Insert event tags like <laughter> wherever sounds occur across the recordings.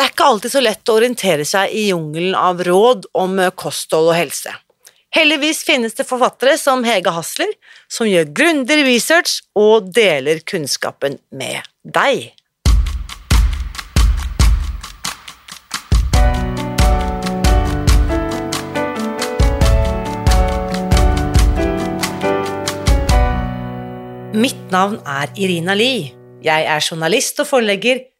Det er ikke alltid så lett å orientere seg i jungelen av råd om eh, kosthold og helse. Heldigvis finnes det forfattere som Hege Hasler, som gjør grundig research og deler kunnskapen med deg. Mitt navn er Irina Lie. Jeg er journalist og forlegger,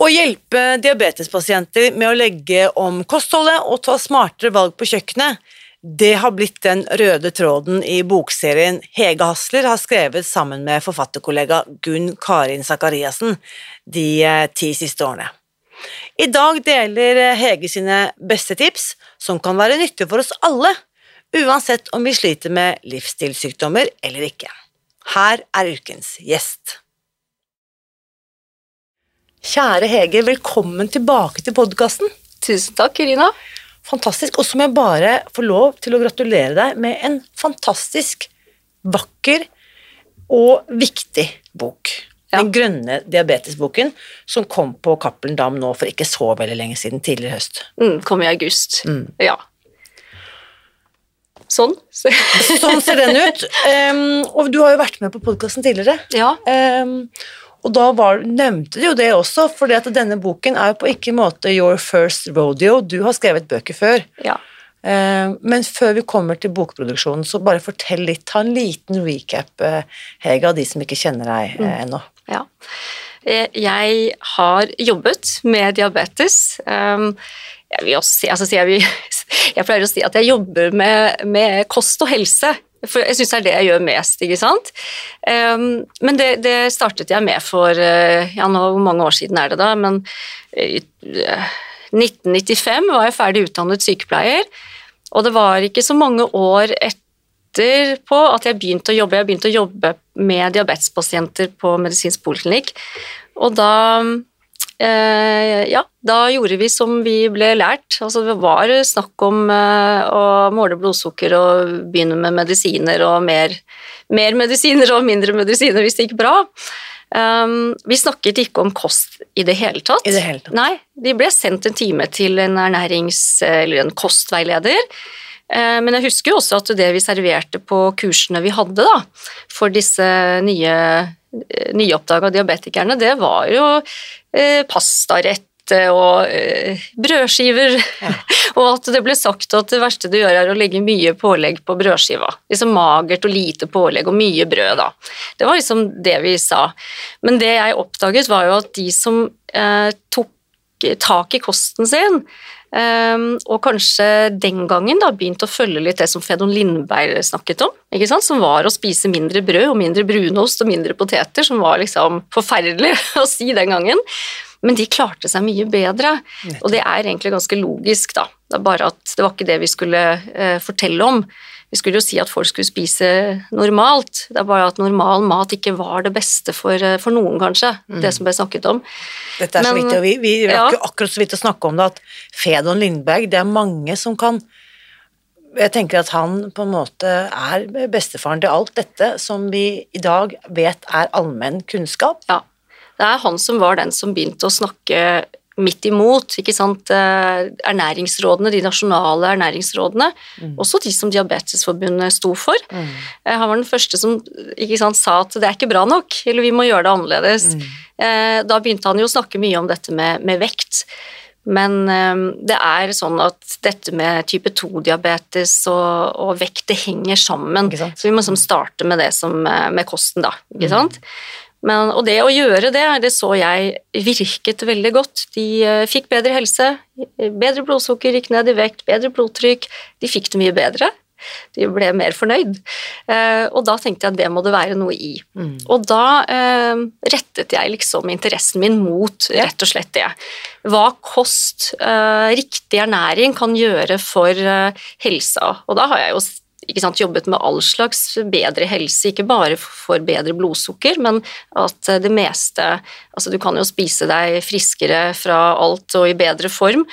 Å hjelpe diabetespasienter med å legge om kostholdet og ta smartere valg på kjøkkenet, det har blitt den røde tråden i bokserien Hege Hasler har skrevet sammen med forfatterkollega Gunn Karin Sakariassen de eh, ti siste årene. I dag deler Hege sine beste tips, som kan være nyttige for oss alle, uansett om vi sliter med livsstilssykdommer eller ikke. Her er ukens gjest. Kjære Hege, velkommen tilbake til podkasten. Tusen takk, Irina. Fantastisk. Og så må jeg bare få lov til å gratulere deg med en fantastisk vakker og viktig bok. Ja. Den grønne diabetesboken som kom på Cappelen Dam nå for ikke så veldig lenge siden, tidligere i høst. Mm, kom i august. Mm. Ja. Sånn. Sånn ser den ut. <laughs> Um, og du har jo vært med på podkasten tidligere. ja. Um, og da var, nevnte du jo det også, for denne boken er jo på ikke måte your first rodeo. Du har skrevet bøker før. ja. Eh, men før vi kommer til bokproduksjonen, så bare fortell litt, ta en liten recap, eh, Hege, av de som ikke kjenner deg Mm. eh, ennå. Ja. Jeg har jobbet med diabetes. Um, Jeg, si, altså, jeg, vil, <laughs> jeg pleier å si at jeg jobber med, med kost og helse, for jeg syns det er det jeg gjør mest. ikke sant? Um, men det, det startet jeg med for eh, ja, nå, Hvor mange år siden er det da? Men i uh, 1995 var jeg ferdig utdannet sykepleier, og det var ikke så mange år etterpå at jeg begynte å jobbe. Jeg begynte å jobbe med diabetespasienter på medisinsk poliklinikk, og da eh, ja, da gjorde vi som vi ble lært. Altså, det var snakk om eh, å måle blodsukker og begynne med medisiner og mer, mer medisiner og mindre medisiner hvis det gikk bra. Um, vi snakket ikke om kost i det hele tatt. I det hele tatt. Nei, de ble sendt en time til en ernærings- eller en kostveileder. Eh, Men jeg husker jo også at det vi serverte på kursene vi hadde da, for disse nye, eh, nyoppdaga diabetikerne, det var jo eh, pastarett og eh, brødskiver, <laughs> og at det ble sagt at det verste du gjør er å legge mye pålegg på brødskiva. Liksom magert og lite pålegg og mye brød, da. Det var liksom det vi sa. Men det jeg oppdaget var jo at de som eh, tok tak i kosten sin, og kanskje den gangen da begynte å følge litt det som Fedon Lindberg snakket om, ikke sant? som var å spise mindre brød og mindre brunost og mindre poteter, som var liksom forferdelig <laughs> å si den gangen. Men de klarte seg mye bedre, og det er egentlig ganske logisk, da. Det er bare at det var ikke det vi skulle eh, fortelle om. Vi skulle jo si at folk skulle spise normalt, det er bare at normal mat ikke var det beste for, eh, for noen, kanskje, det som ble snakket om. Dette er så vidt, og vi, vi rakk jo akkurat så vidt å snakke om det, at Fedon Lindberg, det er mange som kan jeg tenker at han på en måte er bestefaren til alt dette som vi i dag vet er allmenn kunnskap. Ja. Det er han som var den som begynte å snakke midt imot. ikke sant? Eh, Ernæringsrådene, de nasjonale ernæringsrådene, også de som Diabetesforbundet sto for. Mm. Han var den første som ikke sant, sa at det er ikke bra nok, eller vi må gjøre det annerledes. Mm. Da begynte han jo å snakke mye om dette med, med vekt. Men eh, det er sånn at dette med type 2-diabetes og, og, vekt, det henger sammen. Så vi må liksom starte med det som eh, med kosten, da. Ikke mm. sant? Men, og det å gjøre det, det så jeg virket veldig godt. De uh, fikk bedre helse, bedre blodsukker, gikk ned i vekt, bedre blodtrykk. De fikk det mye bedre. De ble mer fornøyd. Uh, og da tenkte jeg at det må det være noe i. Mm. Og da eh, rettet jeg liksom interessen min mot rett og slett det. Hva kost, riktig ernæring kan gjøre for helsa. Og da har jeg jo sant, jobbet med all slags bedre helse, ikke bare for bedre blodsukker, men at det meste Altså, du kan jo spise deg friskere fra alt og i bedre form,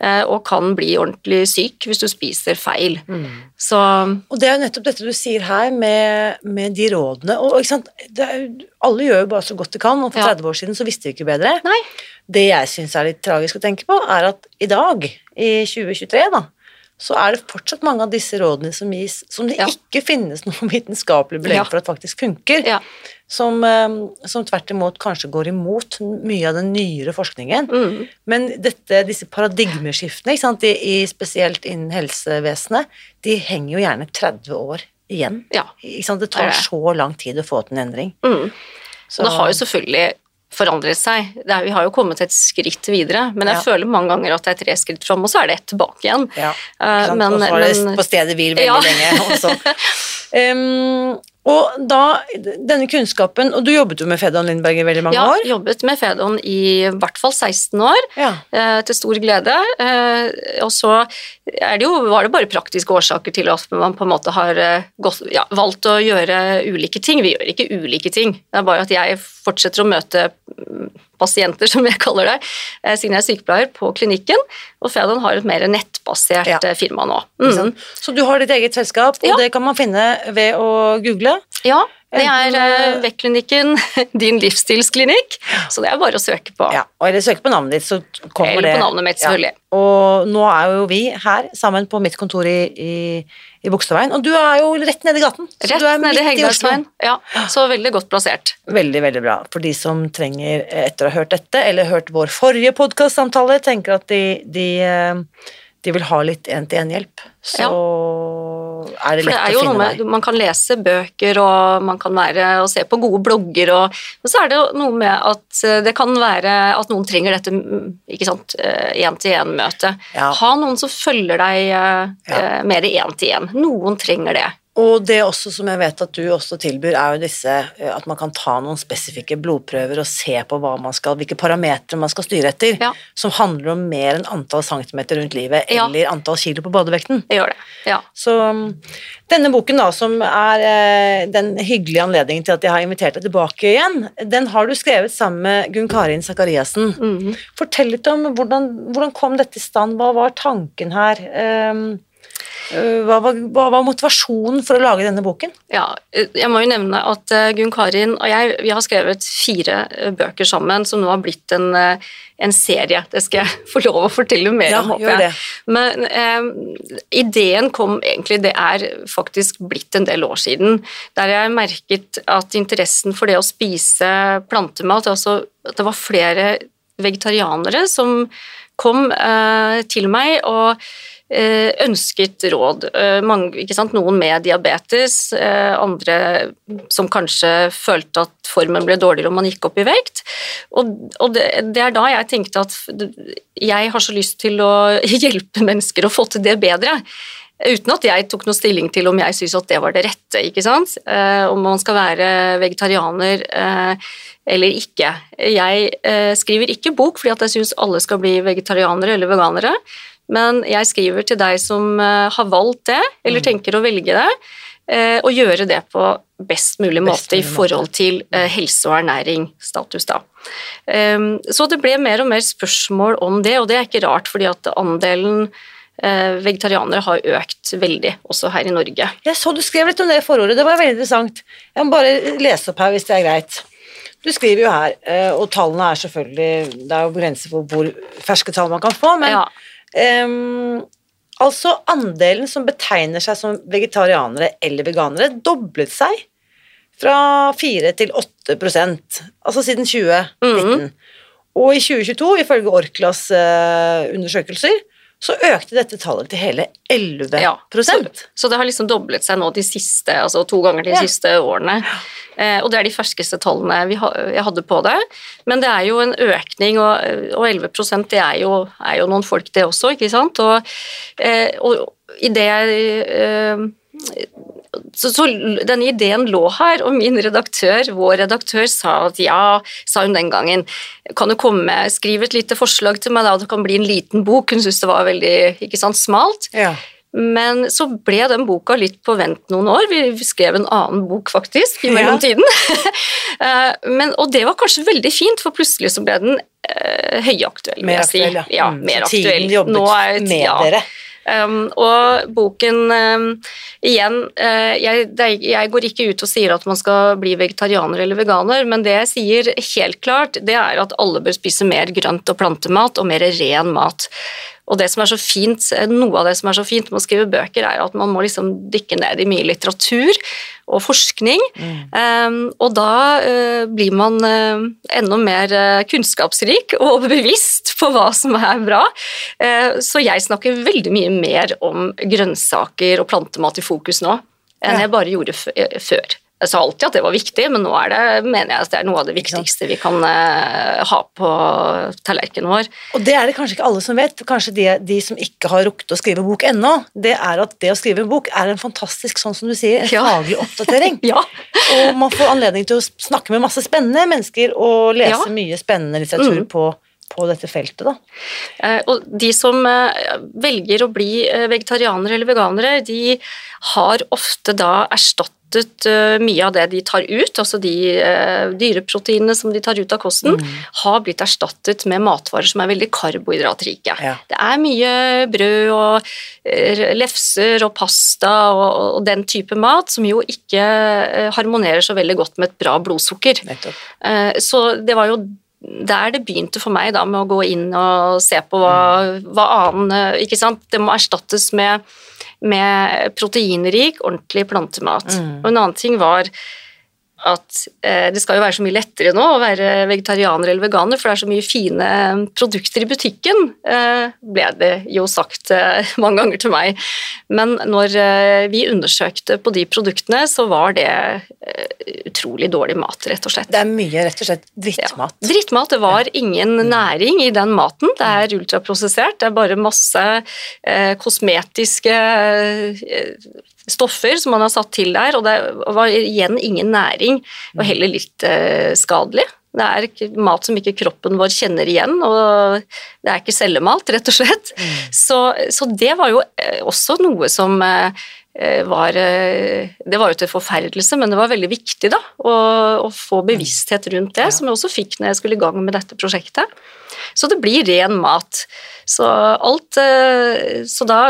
eh, og kan bli ordentlig syk hvis du spiser feil. Mm. Så Og det er jo nettopp dette du sier her med, med de rådene, og ikke sant er, Alle gjør jo bare så godt de kan, og for ja. 30 år siden så visste vi ikke bedre. Nei. Det jeg syns er litt tragisk å tenke på, er at i dag, i 2023, da, så er det fortsatt mange av disse rådene som gis, som det ja. ikke finnes noe vitenskapelig belegg ja. for at faktisk funker. Ja. Som, eh, som, tvert imot kanskje går imot mye av den nyere forskningen. Mm. Men dette, disse paradigmeskiftene, de, i, spesielt innen helsevesenet, de henger jo gjerne 30 år igjen. Det tar så lang tid å få til en endring. Mm. Så. Og det har jo selvfølgelig forandret seg. Er, vi har jo kommet et skritt videre, men jeg ja. føler mange ganger at det er tre skritt fram, og så er det ett tilbake igjen. Ja, uh, men, og så var det men, på stedet hvil veldig ja. lenge også. Um, <laughs> Og da, denne kunnskapen Og du jobbet jo med Fedon Lindberg i veldig mange ja, år? Ja, jobbet med Fedon i hvert fall 16 år, ja. eh, til stor glede. Eh, og så det jo, var det bare praktiske årsaker til at man på en måte har eh, gått, ja, valgt å gjøre ulike ting. Vi gjør ikke ulike ting, det er bare at jeg fortsetter å møte pasienter, <laughs> som jeg kaller det, eh, siden jeg er sykepleier, på klinikken. Og Fedon har et mer nettbasert ja. Eh, firma nå. Mm. Så du har ditt eget selskap, og ja. det kan man finne ved å google? Ja, det er uh, Vekklinikken, <laughs> din livsstilsklinikk, så det er bare å søke på. Ja, og Eller søke på navnet ditt, så kommer eller det. Eller på navnet mitt, selvfølgelig. Ja. Og nå er jo vi her sammen på mitt kontor i, i, i Bogstadveien, og du er jo rett nede i gaten. Rett nede i Hegdalsveien, ja. Så veldig godt plassert. Veldig, veldig bra. For de som trenger, etter å ha hørt dette, eller hørt vår forrige podkastsamtale, tenker at de, de, eh, de vil ha litt én-til-én-hjelp, så ja er det lett det er å finne med, deg. Man kan lese bøker, og man kan være og se på gode blogger, og, men så er det noe med at eh, det kan være at noen trenger dette ikke sant, én-til-én-møte. Eh, ja. Ha noen som følger deg eh, ja. mer én-til-én. Noen trenger det. Og det også som jeg vet at du også tilbyr, er jo disse eh, at man kan ta noen spesifikke blodprøver og se på skal, hvilke parametere man skal styre etter, ja. som handler om mer enn antall centimeter rundt livet ja. eller antall kilo på badevekten. Det gjør det, ja. Så um, denne boken, da, som er eh, den hyggelige anledningen til at jeg har invitert deg tilbake igjen, den har du skrevet sammen med Gunn Karin Sakariassen. Mm -hmm. Fortell litt om hvordan, hvordan kom dette i stand, hva var tanken her? Um, hva var, hva var, motivasjonen for å lage denne boken? Ja, eh, jeg må jo nevne at eh, Gunn Karin og jeg vi har skrevet fire bøker sammen som nå har blitt en, en serie. Det skal jeg <laughs> få lov å fortelle mer ja, om, håper jeg. Men eh, ideen kom egentlig Det er faktisk blitt en del år siden. Der jeg merket at interessen for det å spise plantemat altså At det var flere vegetarianere som kom eh, til meg og Eh, ønsket råd. Eh, mange, Noen med diabetes, eh, andre som kanskje følte at formen ble dårligere om man gikk opp i vekt. Og, og det, det, er da jeg tenkte at jeg har så lyst til å <laughs> hjelpe mennesker å få til det bedre. Uten at jeg tok noe stilling til om jeg syntes at det var det rette. ikke sant? om man skal være vegetarianer eller ikke. Jeg skriver ikke bok fordi at jeg syns alle skal bli vegetarianere eller veganere. Men jeg skriver til deg som eh, har valgt det, eller mm. tenker å velge det, eh, og gjøre det på best mulig måte best mulig i forhold til eh, helse og ernæring, status da. Ehm, så det ble mer og mer spørsmål om det, og det er ikke rart, fordi at andelen vegetarianere har økt veldig, også her i Norge. Jeg så du skrev litt om det i forordet, det var veldig interessant. Jeg må bare lese opp her hvis det er greit. Du skriver jo her, og tallene er selvfølgelig Det er jo grenser for hvor ferske tall man kan få, men ja. Um, altså andelen som betegner seg som vegetarianere eller veganere, doblet seg fra 4 til 8% altså siden 2019. Mm. Og i 2022, ifølge Orklas uh, undersøkelser, så økte dette tallet til hele 11 Ja, så, så det har liksom doblet seg nå de siste, altså to ganger de Ja. siste årene. Eh, og det er de ferskeste tallene vi ha, jeg hadde på det. Men det er jo en økning, og, og 11 det er jo, er jo noen folk det også, ikke sant. Og, eh, og i det eh, så, så denne ideen lå her, og min redaktør, vår redaktør, sa at ja, sa hun den gangen, kan du komme, skrive et lite forslag til meg da, det kan bli en liten bok. Hun syntes det var veldig ikke sant, smalt. Ja. Men så ble den boka litt på vent noen år. Vi skrev en annen bok, faktisk, i mellomtiden. Ja. <laughs> Men, og det var kanskje veldig fint, for plutselig så ble den eh, høyaktuell, Mer jeg si. aktuell, ja. ja Mm, mer så tiden jobbet er- med ja. dere. Um, og boken um, Igjen, uh, jeg, det, jeg går ikke ut og sier at man skal bli vegetarianer eller veganer, men det jeg sier helt klart, det er at alle bør spise mer grønt og plantemat og mer ren mat. Og det som er så fint, Noe av det som er så fint med å skrive bøker, er at man må liksom dykke ned i mye litteratur og forskning. Um, og da uh, blir man uh, enda mer uh, kunnskapsrik <laughs> og bevisst på hva som er bra. Så jeg snakker veldig mye mer om grønnsaker og plantemat i fokus nå enn Ja. jeg bare gjorde før. Jeg sa alltid at det var viktig, men nå er det, mener jeg at det er noe av det viktigste vi kan eh, ha på tallerkenen vår. Og det er det kanskje ikke alle som vet, kanskje de, de som ikke har rukket å skrive bok ennå, det er at det å skrive en bok er en fantastisk, sånn som du sier, Ja. faglig oppdatering. <laughs> Ja. Og man får anledning til å snakke med masse spennende mennesker og lese Ja. mye spennende litteratur Mm. på, på dette feltet, da. Eh, Og de som eh, velger å bli vegetarianere eller veganere, de har ofte da erstattet eh, mye av det de tar ut, altså de eh, dyreproteinene som de tar ut av kosten, har blitt erstattet med matvarer som er veldig karbohydratrike. Ja. Det er mye brød og eh, lefser og pasta og, og den type mat som jo ikke harmonerer så veldig godt med et bra blodsukker. Nettopp. Så det var jo der det begynte for meg da med å gå inn og se på hva, hva annen Ikke sant. Det må erstattes med, med proteinrik, ordentlig plantemat. Mm. Og en annen ting var at eh, det skal jo være så mye lettere nå å være vegetarianer eller veganer, for det er så mye fine produkter i butikken, eh, ble det jo sagt eh, <laughs> mange ganger til meg. Men når eh, vi undersøkte på de produktene, så var det eh, utrolig dårlig mat, rett og slett. Det er mye, rett og slett, drittmat. Ja. Drittmat. Det var ingen næring i den maten. Det er ultraprosessert. Det er bare masse eh, kosmetiske stoffer som man har satt til der, og det var igjen ingen næring, og heller litt eh, skadelig. Det er mat som ikke kroppen vår kjenner igjen, og det er ikke cellemat, rett og slett. Så, så det var jo eh, også noe som eh, var Det var jo til forferdelse, men det var veldig viktig da, å, å få bevissthet rundt det, Ja. som jeg også fikk når jeg skulle i gang med dette prosjektet. Så det blir ren mat. Så alt Så da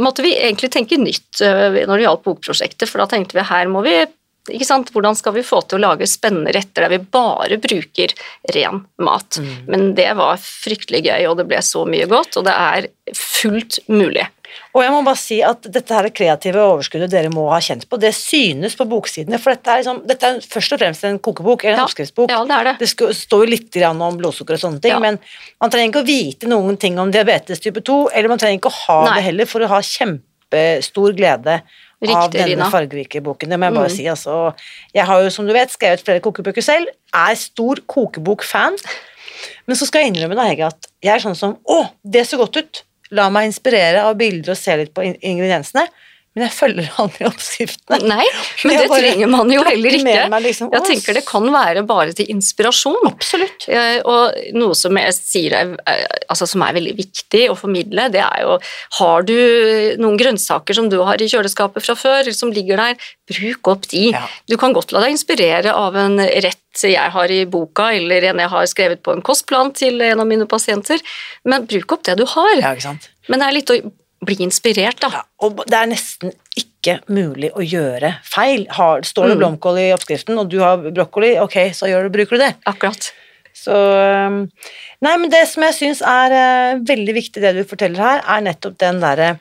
måtte vi egentlig tenke nytt eh, når det gjaldt bokprosjektet, for da tenkte vi her må vi ikke sant? Hvordan skal vi få til å lage spennende retter der vi bare bruker ren mat? Men det var fryktelig gøy, og det ble så mye godt, og det er fullt mulig. Og jeg må bare si at dette her kreative overskuddet dere må ha kjent på, det synes på boksidene, for dette er, liksom, dette er først og fremst en kokebok, eller en Ja. oppskriftsbok. Ja, det er det. Det står jo litt grann om blodsukker og sånne ting, Ja. men man trenger ikke å vite noen ting om diabetes type 2, eller man trenger ikke å ha Nei. det heller for å ha kjempestor glede av denne Rina. fargerike boken. Det må jeg bare Mm. si. Altså. Jeg har jo, som du vet, skrevet flere kokebøker selv, er stor kokebok-fan, men så skal jeg innrømme da, Hege, at jeg er sånn som Å, det ser godt ut! La meg inspirere av bilder og se litt på ingrediensene. Men jeg følger <laughs> aldri oppskriftene. Nei, men det trenger man jo heller ikke. liksom, Jeg tenker det kan være bare til inspirasjon. Absolutt. Eh, Og noe som jeg sier er, eh, altså som er veldig viktig å formidle, det er jo Har du noen grønnsaker som du har i kjøleskapet fra før, som ligger der, bruk opp de. Ja. Du kan godt la deg inspirere av en rett jeg har i boka, eller en jeg har skrevet på en kostplan til en av mine pasienter, men bruk opp det du har. Ja, ikke sant? Men det er litt å bli inspirert, da. Ja, og det er nesten ikke mulig å gjøre feil. Har, står det Mm. blomkål i oppskriften, og du har brokkoli, ok, så du, bruker du det. Akkurat. Så Nei, men det som jeg syns er uh, veldig viktig, det du forteller her, er nettopp den derre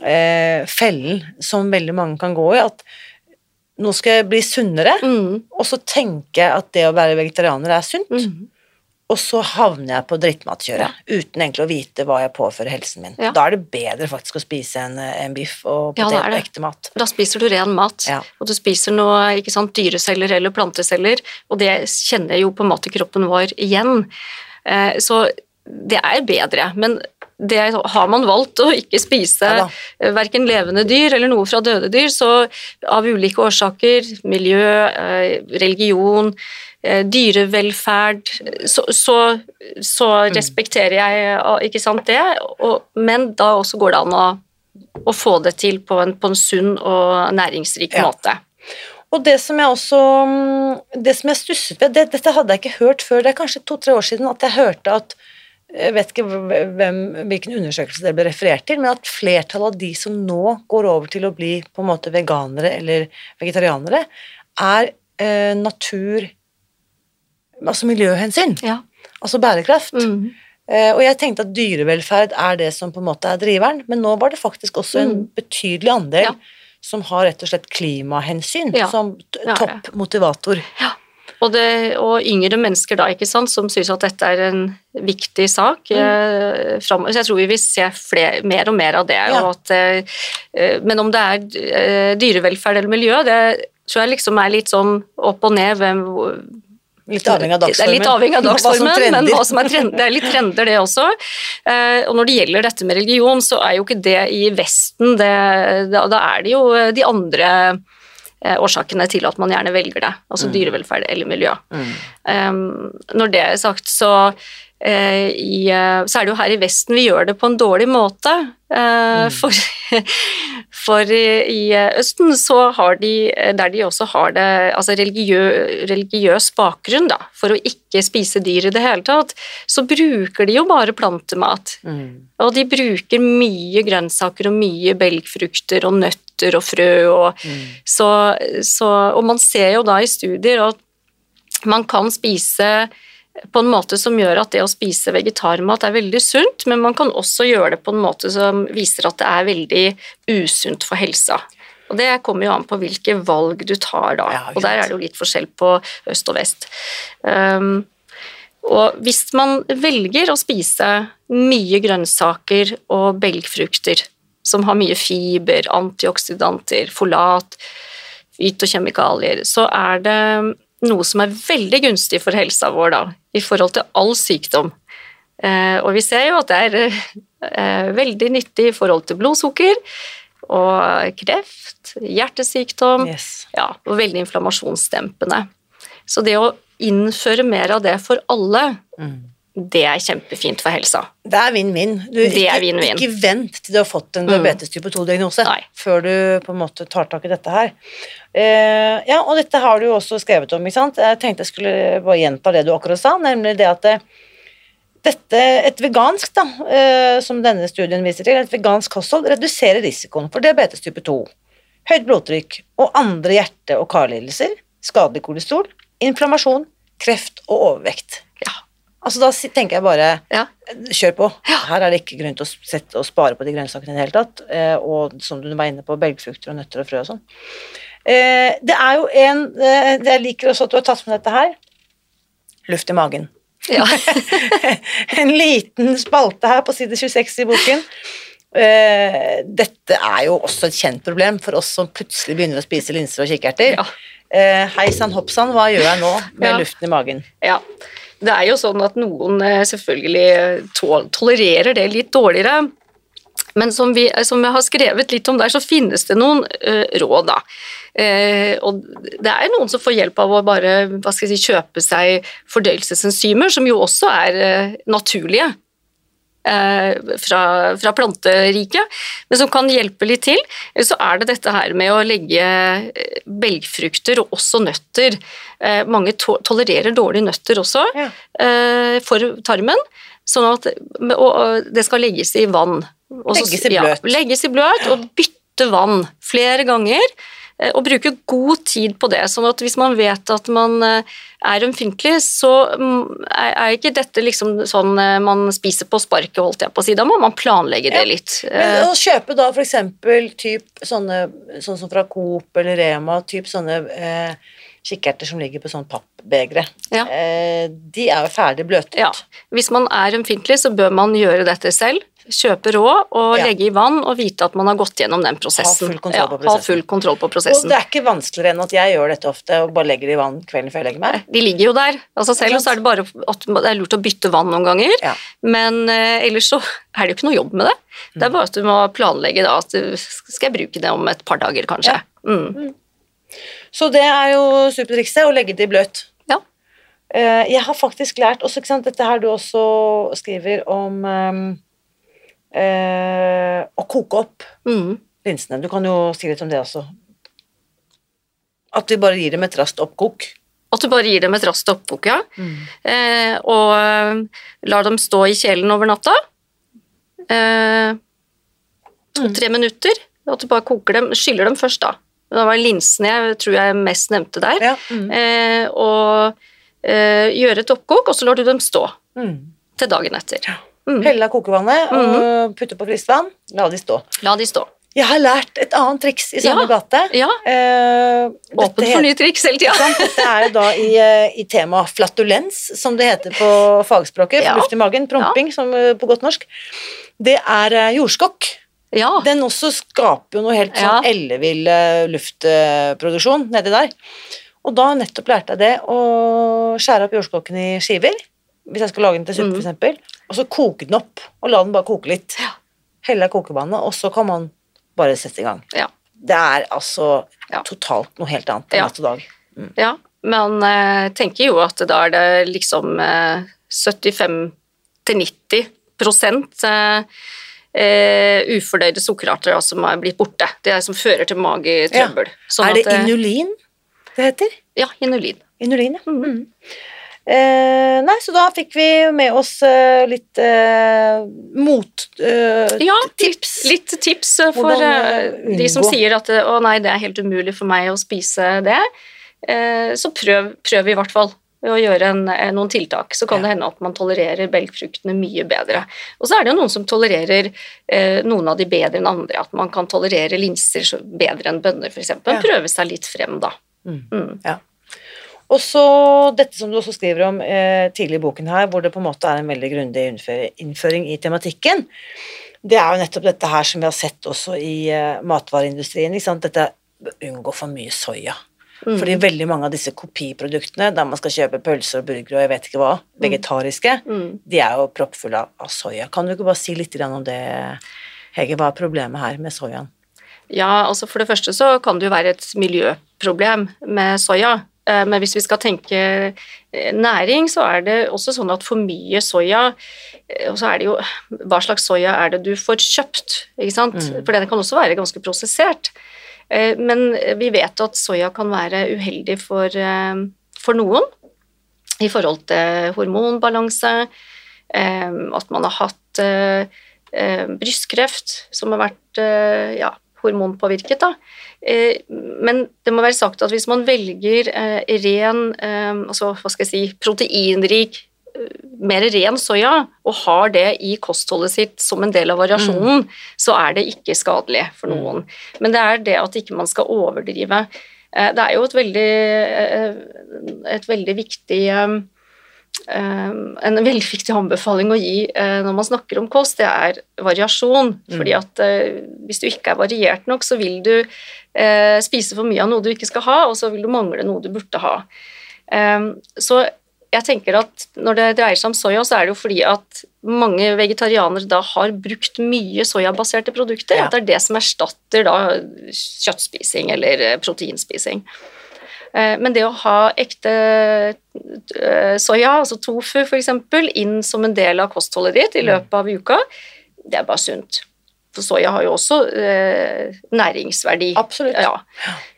uh, fellen som veldig mange kan gå i, at nå skal jeg bli sunnere, Mm. og så tenke at det å være vegetarianer er sunt. Mm. Og så havner jeg på drittmatkjøret uten egentlig å vite hva jeg påfører helsen min. Ja. Da er det bedre faktisk å spise en, en biff og potet ja, og ekte mat. Da spiser du ren mat, Ja. og du spiser noe ikke sant, dyreceller eller planteceller, og det kjenner jo på en måte kroppen vår igjen. Eh, Så det er bedre, men det har man valgt å ikke spise Ja verken levende dyr eller noe fra døde dyr, så av ulike årsaker, miljø, eh, religion, eh, dyrevelferd, så, så, så Mm. respekterer jeg eh, ikke sant det, og, men da også går det an å, å få det til på en, på en sunn og næringsrik Ja. måte. Og det som jeg også mm, Det som jeg stusset ved, det, dette hadde jeg ikke hørt før, det er kanskje to-tre år siden at jeg hørte at jeg vet ikke hvem, hvilken undersøkelse det ble referert til, men at flertallet av de som nå går over til å bli på en måte veganere eller vegetarianere, er eh, natur Altså miljøhensyn. Ja. Altså bærekraft. Mm. Uh, og jeg tenkte at dyrevelferd er det som på en måte er driveren, men nå var det faktisk også en Mm. betydelig andel Ja. som har rett og slett klimahensyn Ja, som topp motivator. Og, det, og yngre mennesker da, ikke sant, som syns at dette er en viktig sak Mm. eh. Så jeg tror vi vil se fler, mer og mer av det. Ja. At, eh, men om det er dyrevelferd eller miljø, det tror jeg liksom er litt sånn opp og ned. Hvem, Litt avhengig av dagsformen. Det er litt avhengig av dagsformen, men hva som er trend, det er litt trender, det også. Eh, og når det gjelder dette med religion, så er jo ikke det i Vesten, det, da, er det jo de andre eh, årsakene til at man gjerne velger det, altså dyrevelferd eller miljø. Mm. Um, når det er sagt, så, i, eh, så er det jo her i Vesten vi gjør det på en dårlig måte. Eh, For, <laughs> for i, i Østen så har de, der de også har det, altså religiø, religiøs bakgrunn, da, for å ikke spise dyr i det hele tatt, så bruker de jo bare plantemat. Mm. Og de bruker mye grønnsaker og mye belgfrukter og nøtter og frø og Mm. så, så, og man ser jo da i studier at man kan spise på en måte som gjør at det å spise vegetarmat er veldig sunt, men man kan også gjøre det på en måte som viser at det er veldig usunt for helsa. Og Det kommer jo an på hvilke valg du tar da, og der er det jo litt forskjell på øst og vest. Um, og hvis man velger å spise mye grønnsaker og belgfrukter, som har mye fiber, antioksidanter, folat, fytokjemikalier, så er det noe som er veldig gunstig for helsa vår da, i forhold til all sykdom. Eh, og vi ser jo at det er eh, veldig nyttig i forhold til blodsukker og kreft, hjertesykdom, Yes. ja, og veldig inflammasjonsdempende. Så det å innføre mer av det for alle, Mm. Det er kjempefint for helsa. Det er vinn-vinn. Du, Det er ikke, vent til du har fått en Mm. diabetes type 2-diagnose før du på en måte tar tak i dette her. Uh, ja, og dette har du jo også skrevet om, ikke sant. Jeg tenkte jeg skulle bare gjenta det du akkurat sa, nemlig det at det, dette, et vegansk, da, uh, som denne studien viser til, et vegansk kosthold reduserer risikoen for diabetes type 2, høyt blodtrykk og andre hjerte- og karlidelser, skadelig kolesterol, inflammasjon, kreft og overvekt. Ja. Altså Da tenker jeg bare Ja. Kjør på. Her er det ikke grunn til å sette å spare på de grønnsakene i det hele tatt. Eh, og som du var inne på, belgfrukter og nøtter og frø og sånn. Eh, det er jo en eh, Jeg liker også at du har tatt med dette her. Luft i magen. Ja. <laughs> en liten spalte her på side 26 i boken. Eh, dette er jo også et kjent problem for oss som plutselig begynner å spise linser og kikerter. Ja. Eh, Hei sann, hopp sann, hva gjør jeg nå med Ja. luften i magen? Ja. Det er jo sånn at noen eh, selvfølgelig tål- tolererer det litt dårligere. Men som, vi, som jeg har skrevet litt om der, så finnes det noen uh, råd, da. Uh, og det er noen som får hjelp av å bare hva skal jeg si, kjøpe seg fordøyelsesenzymer, som jo også er uh, naturlige eh, fra, fra planteriket, men som kan hjelpe litt til. Så er det dette her med å legge eh, belgfrukter og også nøtter. Eh, mange to tolererer dårlige nøtter også Ja. eh, for tarmen, sånn at og det skal legges i vann. Også, Legges i bløt. Ja, legges i bløt og bytte vann flere ganger. Eh, Og bruke god tid på det, sånn at hvis man vet at man eh, er ømfintlig, så mm, er ikke dette liksom sånn eh, man spiser på sparket, holdt jeg på å si. Da må man planlegge det Ja. litt. Men Eh, å kjøpe da eksempel typ sånne, sånn som fra Coop eller Rema, typ sånne eh, kikkerter som ligger på sånn pappbegre. Ja. Eh, de er jo ferdig bløtet. Ja. Hvis man er ømfintlig, så bør man gjøre dette selv. Kjøpe rå og Ja. legge i vann og vite at man har gått gjennom den prosessen. full kontroll på Ja, ha full kontroll på Og prosessen. det er ikke vanskeligere enn at jeg gjør dette ofte og bare legger det i vann kvelden før jeg legger meg. De ligger jo der av seg selv, og så er det bare at det er lurt å bytte vann noen ganger. Ja. Men eh, ellers så er det jo ikke noe jobb med det. Det er bare at du må planlegge da, at du, skal bruke det om et par dager, kanskje. Ja. Mm. Så det er jo supertrikset, å legge det i bløt. Ja. Eh, Jeg har faktisk lært også, ikke sant, dette her du også skriver om ehm, eh, å koke opp Mm. linsene. Du kan jo si litt om det også. At vi bare gir dem et raskt oppkok. At du bare gir dem et raskt oppkok, ja. Eh, og eh, lar dem stå i kjelen over natta. Eh, To-tre minutter. At du bare koker dem, skyller dem først, da. Det var linsene jeg tror jeg mest nevnte der. Ja. Mm. Eh, og eh, gjøre et oppkok, og så lar du dem stå Mm. til dagen etter. Mm. Helle av kokevannet og putte på friskt vann. La de stå. La de stå. Jeg har lært et annet triks i samme Ja. gate. Ja, Eh, åpent for nye triks hele tida. Dette er jo da i, eh, i temaet flatulens, som det heter på fagspråket. Ja. Luft i magen, promping, som eh, på godt norsk. Det er eh, jordskokk. Ja. Den også skaper jo noe helt sånn Ja. ellevill luftproduksjon nedi der. Og da nettopp lærte jeg det å skjære opp jordskokken i skiver, hvis jeg skal lage den til suppe Mm. eksempel, og så koke den opp, og la den bare koke litt. Ja. Helle av kokevannet, og så kan man bare sette i gang. Ja. Det er altså Ja. totalt noe helt annet Ja. enn natt og dag. Ja, men jeg tenker jo at da er det liksom eh, 75-90 prosent eh, eh, ufordøyde sukkerarter da, som er blitt borte. Det er som fører til magetrøbbel. Sånn er det at, eh, inulin det heter? Ja, inulin. Inulin, ja. Mm. Eh, nei, så da fikk vi med oss eh, litt eh, mot... eh, Ja, tips. Litt tips eh, for Hvordan, eh, de som sier at å nei, det er helt umulig for meg å spise det. Eh, Så prøv, prøv i hvert fall å gjøre en, noen tiltak. Så kan det hende at man tolererer belgfruktene mye bedre. Og så er det jo noen som tolererer eh, noen av de bedre enn andre. At man kan tolerere linser bedre enn bønner, f.eks. Ja. Prøve seg litt frem, da. Mm. Mm. Ja. Og så dette som du også skriver om eh, tidlig i boken her, hvor det på en måte er en veldig grundig innføring i tematikken. Det er jo nettopp dette her som vi har sett også i eh, matvareindustrien. Ikke sant? Dette unngå for mye soya. Mm. Fordi veldig mange av disse kopiproduktene der man skal kjøpe pølser og burgere og jeg vet ikke hva, vegetariske, Mm. de er jo proppfulle av, av soya. Kan du ikke bare si litt om det, Hege? Hva er problemet her med soyaen? Ja, altså For det første så kan det jo være et miljøproblem med soya. Eh, Men hvis vi skal tenke eh, næring, så er det også sånn at for mye soya eh, Og så er det jo Hva slags soya er det du får kjøpt? ikke sant? Mm. For den kan også være ganske prosessert. Men vi vet at soya kan være uheldig for, for noen i forhold til hormonbalanse, at man har hatt brystkreft som har vært ja, hormonpåvirket. Da. Eh, men det må være sagt at hvis man velger eh, ren, eh, altså hva skal jeg si, proteinrik, mer ren soya, og har det i kostholdet sitt som en del av variasjonen, så er det ikke skadelig for noen. Men det er det at ikke man skal overdrive. Det er jo et veldig, et veldig viktig en veldig viktig anbefaling å gi eh, når man snakker om kost, det er variasjon. Fordi at eh, hvis du ikke er variert nok, så vil du eh, spise for mye av noe du ikke skal ha, og så vil du mangle noe du burde ha. Eh, så jeg tenker at når det dreier seg om soya, så er det jo fordi at mange vegetarianere da har brukt mye soyabaserte produkter. Ja. At det er det som erstatter da kjøttspising eller proteinspising. Eh, Men det å ha ekte eh, soya, altså tofu f.eks., inn som en del av kostholdet ditt i løpet av uka, det er bare sunt. For soya har jo også eh, næringsverdi. Absolutt. Ja.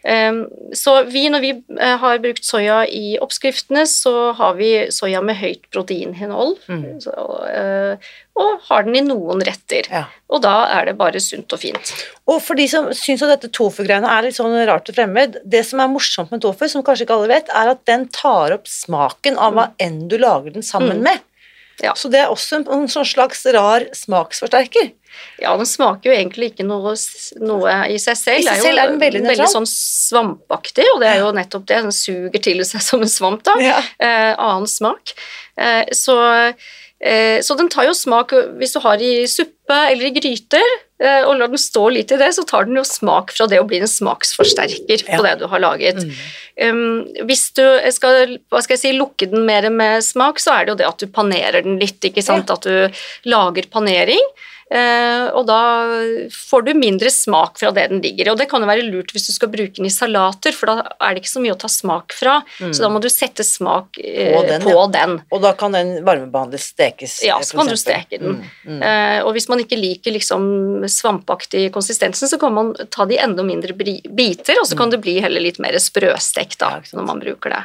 Um, så vi, når vi eh, har brukt soya i oppskriftene, så har vi soya med høyt proteininnhold, Mm. så, uh, og har den i noen retter. Ja. Og da er det bare sunt og fint. Og for de som syns at dette tofu-greiene er litt sånn rart og fremmed, det som er morsomt med tofu, som kanskje ikke alle vet, er at den tar opp smaken av hva enn du lager den sammen Mm. med. Ja. Så det er også en, en sånn slags rar smaksforsterker. Ja, den smaker jo egentlig ikke noe, noe i seg selv. I seg selv er den veldig nøytral. sånn svampaktig, og det er jo nettopp det. Den suger til seg som en svamp, da. Ja. Eh, annen smak. Eh, så, så den tar jo smak Hvis du har i suppe eller i gryter, eh, og lar den stå litt i det, så tar den jo smak fra det å bli en smaksforsterker Ja. på det du har laget. Mm. Hvis du skal, hva skal jeg si, lukke den mer med smak, så er det jo det at du panerer den litt, ikke sant? At du lager panering. Eh, og da får du mindre smak fra det den ligger i. Og det kan jo være lurt hvis du skal bruke den i salater, for da er det ikke så mye å ta smak fra. Så da må du sette smak eh, På den, på ja. den. Og da kan den varmebehandles, stekes. Ja, eh, så kan du steke den. Mm, mm. Og hvis man ikke liker liksom svampaktig konsistensen, så kan man ta det i enda mindre biter, og så kan det bli heller litt mer sprøstekt da, Mm. Når man bruker det.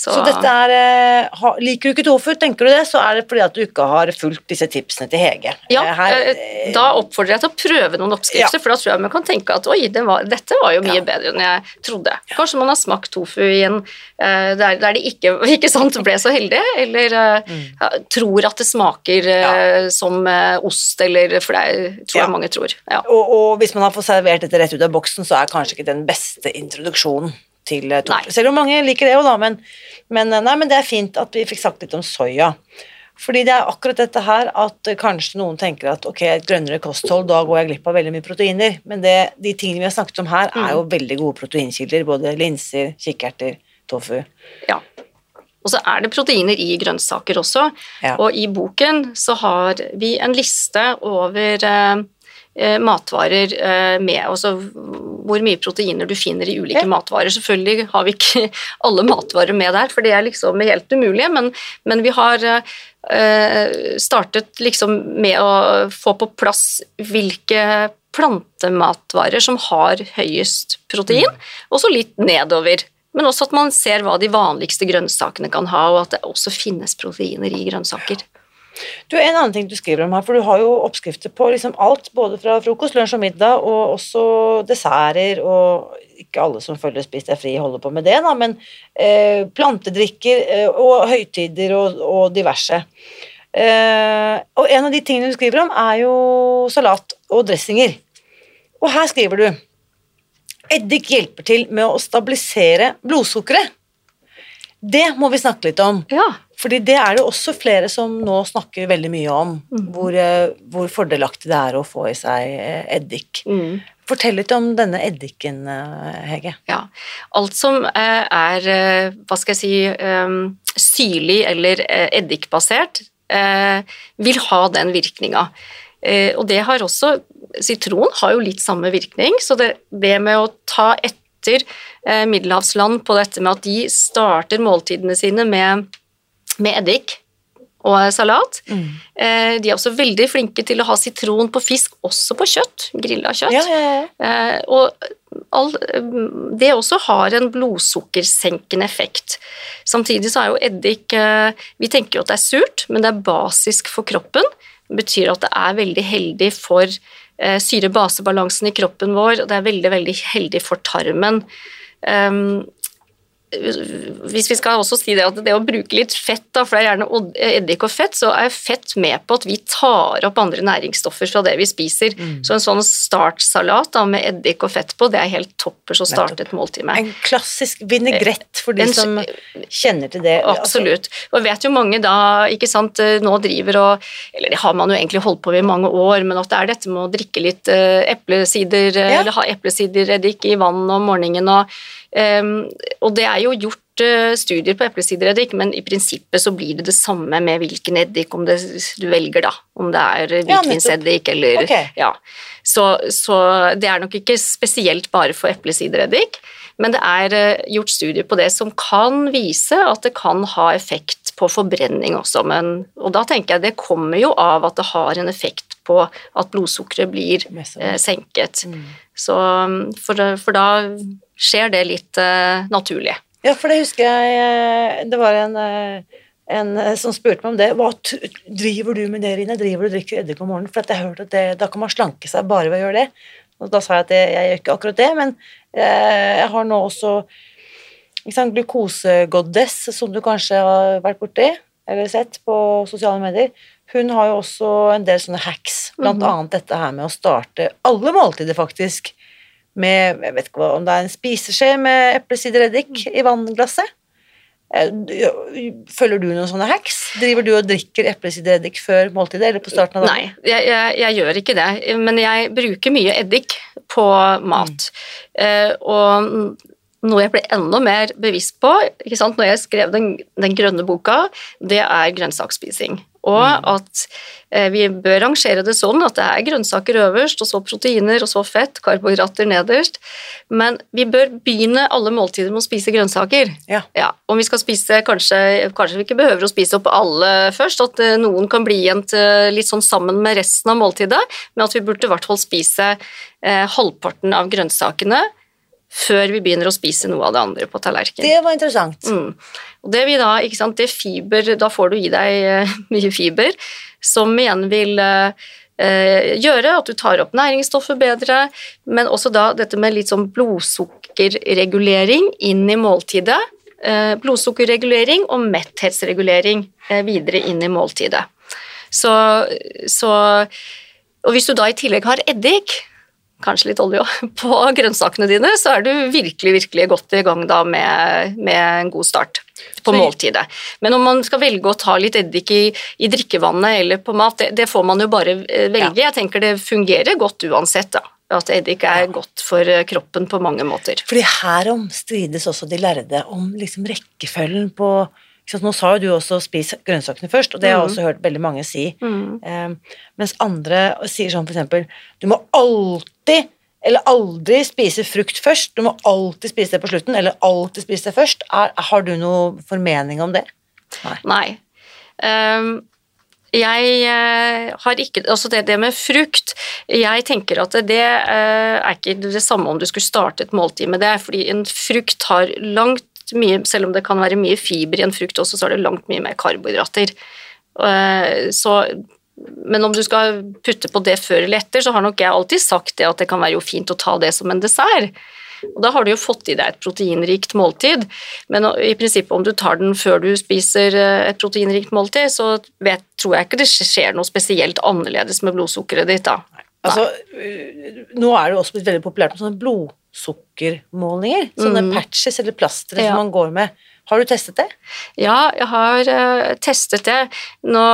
Så, Så dette er eh, ha, Liker du ikke tofu, tenker du det, så er det fordi at du ikke har fulgt disse tipsene til Hege. ja, Eh, her, eh, da oppfordrer jeg til å prøve noen oppskrifter, for da tror jeg man kan tenke at oi, det var, dette var jo mye Ja. bedre enn jeg trodde. Kanskje man har smakt tofu i en der, der de ikke, <laughs> ikke sant, ble så heldige, eller Mm. tror at det smaker som ost, eller For det tror Ja. jeg mange tror. Ja. og, og hvis man har fått servert dette rett ut av boksen, så er kanskje ikke den beste introduksjonen til eh. Nei. Selv om mange liker det jo, da, men, men, eh, nei, men det er fint at vi fikk sagt litt om soya. Fordi det er akkurat dette her at eh, kanskje noen tenker at ok, et grønnere kosthold, da går jeg glipp av veldig mye proteiner. Men det, de tingene vi har snakket om her, er jo veldig gode proteinkilder. Både linser, kikkerter, tofu. Ja. Og så er det proteiner i grønnsaker også. Ja. Og i boken så har vi en liste over matvarer eh, med altså hvor mye proteiner du finner i ulike Ja. matvarer. Selvfølgelig har vi ikke <laughs> alle matvarer med der, for det er liksom helt umulig, men, men vi har eh, startet liksom med å få på plass hvilke plantematvarer som har høyest protein, og så litt nedover. Men også at man ser hva de vanligste grønnsakene kan ha, og at det også finnes proteiner i grønnsaker. Du, En annen ting du skriver om her, for du har jo oppskrifter på liksom alt, både fra frokost, lunsj og middag, og også desserter, og ikke alle som følger Spis deg fri holder på med det, da, men eh, plantedrikker eh, og høytider og, og diverse. Eh, og en av de tingene du skriver om, er jo salat og dressinger. Og her skriver du Eddik hjelper til med å stabilisere blodsukkeret. Det må vi snakke litt om. Ja. Fordi det er det også flere som nå snakker veldig mye om, hvor, eh, hvor fordelaktig det er å få i seg eh, eddik. Mm. Fortell litt om denne eddiken, eh, Hege. Ja. Alt som er, hva skal jeg si, syrlig eller eddikbasert, vil ha den virkninga. Og det har også Sitron har jo litt samme virkning, så det, det med å ta etter middelhavsland på dette med at de starter måltidene sine med, med eddik og salat. Mm. De er også veldig flinke til å ha sitron på fisk, også på kjøtt, grilla kjøtt. Ja, ja, ja. Eh, og all, det også har en blodsukkersenkende effekt. Samtidig så er jo eddik eh, Vi tenker jo at det er surt, men det er basisk for kroppen. Det betyr at det er veldig heldig for eh, syre-basebalansen i kroppen vår, og det er veldig, veldig heldig for tarmen. Um, hvis vi skal også si det at det å bruke litt fett, da, for det er gjerne eddik og fett, så er fett med på at vi tar opp andre næringsstoffer fra det vi spiser. Så en sånn startsalat da, med eddik og fett på, det er helt toppers å starte et måltid med. En klassisk vinaigrett for de En- som kjenner til det. Absolutt. Og jeg vet jo mange da, ikke sant, eh, nå driver og Eller det har man jo egentlig holdt på med i mange år, men at det er dette med å drikke litt eh, eplesider, Ja. eller ha eplesidereddik i vann om morgenen og Og det er jo gjort eh, studier på eplesidereddik, men i prinsippet så blir det det samme med hvilken eddik om det, du velger, da. Om det er Ja, nettopp. hvitvinseddik eller okay. Ja. Så, så det er nok ikke spesielt bare for eplesidereddik, men det er eh, gjort studier på det som kan vise at det kan ha effekt på forbrenning også, men, og da tenker jeg det kommer jo av at det har en effekt på at blodsukkeret blir eh, senket. Mm. Så, for, for da skjer det litt uh, naturlig. Ja, for det husker jeg eh, Det var en, eh, en eh, som spurte meg om det. Hva driver du med det, Rine? Driver du og drikker eddik om morgenen? For at jeg hørte at det, da kan man slanke seg bare ved å gjøre det. Og da sa jeg at jeg, jeg gjør ikke akkurat det, men eh, jeg har nå også sant, glukosegoddess, som du kanskje har vært borti. eller sett på sosiale medier, hun har jo også en del sånne hacks, blant Mhm. annet dette her med å starte alle måltider, faktisk, med Jeg vet ikke om det er en spiseskje med eplesidereddik i vannglasset. Eh, Følger du noen sånne hacks? Driver du og drikker eplesidereddik før måltidet, eller på starten av dagen? Nei, jeg, jeg, jeg gjør ikke det, men jeg bruker mye eddik på mat. Eh, og noe jeg ble enda mer bevisst på ikke sant, når jeg skrev den, den grønne boka, det er grønnsaksspising. Og at eh, vi bør rangere det sånn at det er grønnsaker øverst, og så proteiner, og så fett, karbohydrater nederst. Men vi bør begynne alle måltider med å spise grønnsaker. Ja. Ja, om vi skal spise, kanskje, kanskje vi ikke behøver å spise opp alle først, at eh, noen kan bli igjen litt sånn sammen med resten av måltidet, men at vi burde i hvert fall spise eh, halvparten av grønnsakene før vi begynner å spise noe av det andre på tallerkenen. Det var interessant. Mm. Og det da, sant, det er fiber, da får du i deg eh, <laughs> mye fiber, som igjen vil eh, eh, gjøre at du tar opp næringsstoffer bedre, men også da dette med litt sånn blodsukkerregulering inn i måltidet. Blodsukkerregulering og metthetsregulering videre inn i måltidet. Så, så Og hvis du da i tillegg har eddik, kanskje litt olje <laughs> på grønnsakene dine, så er du virkelig, virkelig godt i gang da med, med en god start på Så måltidet. Men om man skal velge å ta litt eddik i, i drikkevannet eller på mat, det, det får man jo bare velge. velge. Jeg tenker det fungerer godt uansett, da. At eddik er godt for eh, kroppen på mange måter. Fordi herom strides også de lærde om liksom rekkefølgen på Nå sa jo du også 'spis grønnsakene først', og det har jeg Mhm. også hørt veldig mange si. Mm. Eh, mens andre sier sånn for eksempel Du må alltid eller aldri spise frukt først. Du må alltid spise det på slutten, eller alltid spise det først. Er, har du noe formening om det? Nei. Nei. Um, jeg eh, har ikke Altså det, det med frukt Jeg tenker at det eh, er ikke det samme om du skulle starte et måltid med det, fordi en frukt har langt mye Selv om det kan være mye fiber i en frukt også, så er det langt mye mer karbohydrater. Eh, så men om du skal putte på det før eller etter, så har nok jeg alltid sagt det at det kan være jo fint å ta det som en dessert. Og da har du jo fått i deg et proteinrikt måltid, men i prinsippet om du tar den før du spiser eh, et proteinrikt måltid, så vet, tror jeg ikke det skjer noe spesielt annerledes med blodsukkeret ditt da. Altså, øh, nå er det også blitt veldig populært med sånne blodsukkermålinger. Sånne mm. patches eller plastre Ja. som man går med. Har du testet det? Ja, jeg har eh, testet det. Nå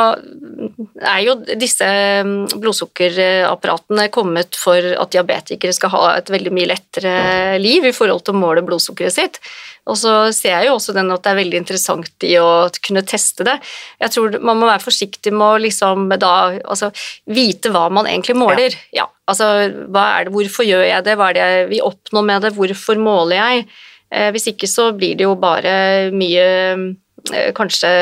er jo disse mm, blodsukkerapparatene kommet for at diabetikere skal ha et veldig mye lettere liv i forhold til å måle blodsukkeret sitt. Og så ser jeg jo også den at det er veldig interessant i å kunne teste det. Jeg tror man må være forsiktig med å liksom da altså, vite hva man egentlig måler. Ja. altså hva er det, hvorfor gjør jeg det, hva er det jeg vil oppnå med det, hvorfor måler jeg? Eh, Hvis ikke så blir det jo bare mye eh, kanskje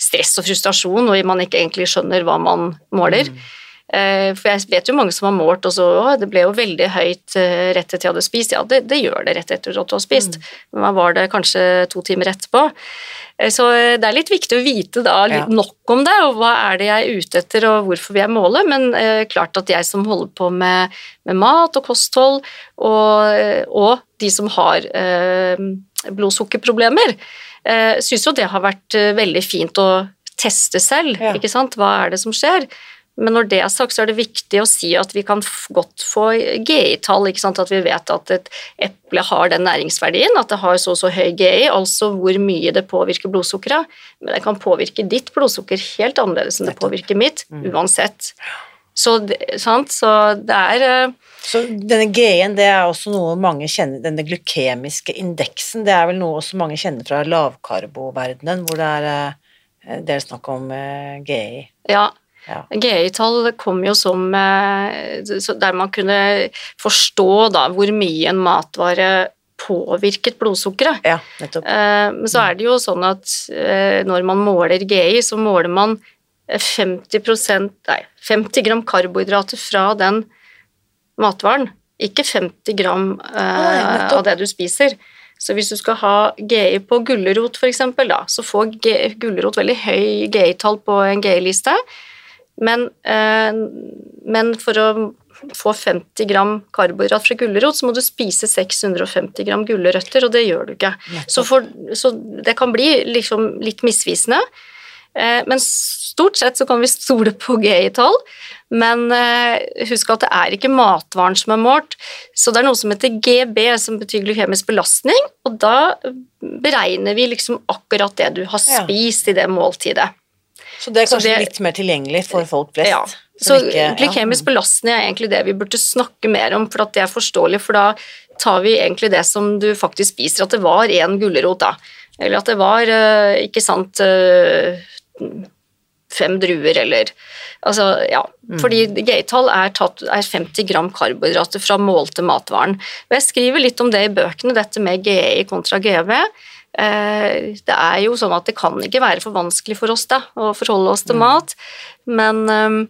stress og frustrasjon, og man ikke egentlig skjønner hva man måler. Mm. For jeg vet jo mange som har målt, og så å, det ble jo veldig høyt eh, rett etter jeg hadde spist. Ja, det, det gjør det rett etter at du har spist, men hva var det kanskje to timer etterpå? Eh, Så eh, det er litt viktig å vite da litt Ja. nok om det, og hva er det jeg er ute etter, og hvorfor vil jeg måle, men eh, klart at jeg som holder på med, med mat og kosthold, og, eh, og de som har eh, blodsukkerproblemer, eh, syns jo det har vært eh, veldig fint å teste selv, Ja. ikke sant, hva er det som skjer? Men når det er sagt, så er det viktig å si at vi kan godt få GI-tall, ikke sant, at vi vet at et eple har den næringsverdien, at det har så og så høy GI, altså hvor mye det påvirker blodsukkeret, men det kan påvirke ditt blodsukker helt annerledes enn det påvirker mitt, Mm. uansett. Så, sant? så det er eh, Så denne G-en, det er også noe mange kjenner, denne glykemiske indeksen, det er vel noe også mange kjenner fra lavkarboverdenen, hvor det er, eh, det er snakk om eh, GI. Ja, Ja. GI-tall kom jo som eh, Der man kunne forstå da hvor mye en matvare påvirket blodsukkeret. ja, nettopp. Eh, Men så er det jo sånn at eh, når man måler GI, så måler man 50% nei, 50 gram karbohydrater fra den matvaren, ikke 50 gram eh, Nei, av det du spiser. Så hvis du skal ha GI på gulrot f.eks., så får gulrot veldig høy GI-tall på en GI-liste, men, eh, men for å få 50 gram karbohydrat fra gulrot, så må du spise 650 gram gulrøtter, og det gjør du ikke. Så, for, så det kan bli liksom litt misvisende. Eh, men stort sett så kan vi stole på GI-tall. Men eh, husk at det er ikke matvaren som er målt, så det er noe som heter GB, som betyr glykemisk belastning, og da beregner vi liksom akkurat det du har Ja. spist i det måltidet. Så det er kanskje det- litt mer tilgjengelig for folk flest? Ja. Så ikke- ja. belastning er egentlig det vi burde snakke mer om, for at det er forståelig, for da tar vi egentlig det som du faktisk spiser, at det var én gulrot, da. Eller at det var, eh, ikke sant, fem druer, eller Altså, ja. Mm. Fordi GI-tall er, tatt- er 50 gram karbohydrater fra målte matvaren. Og jeg skriver litt om det i bøkene, dette med GI kontra GV. Eh, Det er jo sånn at det kan ikke være for vanskelig for oss da, å forholde oss Mm. til mat, men eh,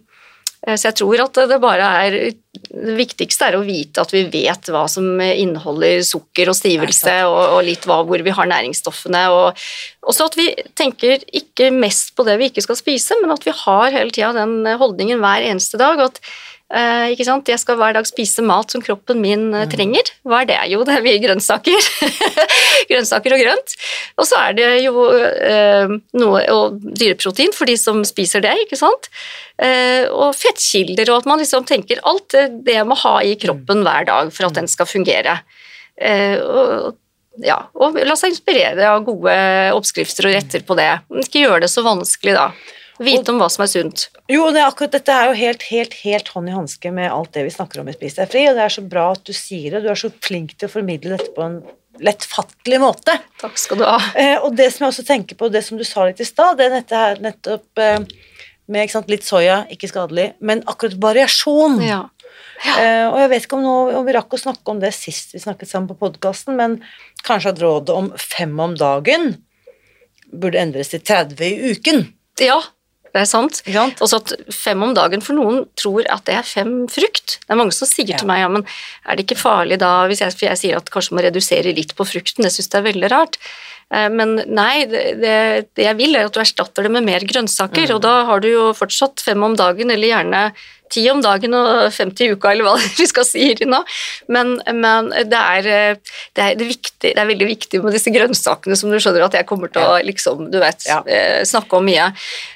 så jeg tror at det bare er Det viktigste er å vite at vi vet hva som inneholder sukker og stivelse, og, og litt hva, hvor vi har næringsstoffene. Og også at vi tenker ikke mest på det vi ikke skal spise, men at vi har hele tida den holdningen hver eneste dag. at eh, ikke sant? Jeg skal hver dag spise mat som kroppen min eh, trenger. Hva er det? Jo, det er mye grønnsaker. <laughs> grønnsaker og grønt. Og så er det jo eh, noe og dyreprotein for de som spiser det, ikke sant. Eh, og fettkilder, og at man liksom tenker alt det, jeg må ha i kroppen hver dag for at den skal fungere. Eh, og, ja, og la seg inspirere av gode oppskrifter og retter på det. Ikke gjøre det så vanskelig, da. Vite om hva som er sunt. Jo, det er akkurat dette er jo helt, helt, helt hånd i hanske med alt det vi snakker om i Spis deg fri, og det er så bra at du sier det. Du er så flink til å formidle dette på en lettfattelig måte. Takk skal du ha. Eh, og det som jeg også tenker på, det som du sa litt i stad, det er dette her nettopp eh, med sant, litt soya, ikke skadelig, men akkurat variasjon. Ja. Eh, og jeg vet ikke om, noe, om vi rakk å snakke om det sist vi snakket sammen på podkasten, men kanskje at rådet om fem om dagen burde endres til 30 i uken. ja, det er sant. sant? Og så at fem om dagen, for noen tror at det er fem frukt. Det er mange som sier Ja. til meg ja, men er det ikke farlig da hvis jeg, for jeg sier at kanskje må redusere litt på frukten, det syns jeg er veldig rart. Eh, Men nei, det, det, jeg vil er at du erstatter det med mer grønnsaker, Mm. og da har du jo fortsatt fem om dagen, eller gjerne ti om dagen og 50 i uka, eller hva <laughs> vi skal si nå. Men, men det, er, eh, det, er, det, er viktig, det er veldig viktig med disse grønnsakene som du skjønner at jeg kommer til å liksom, du vet, Ja. eh, snakke om mye.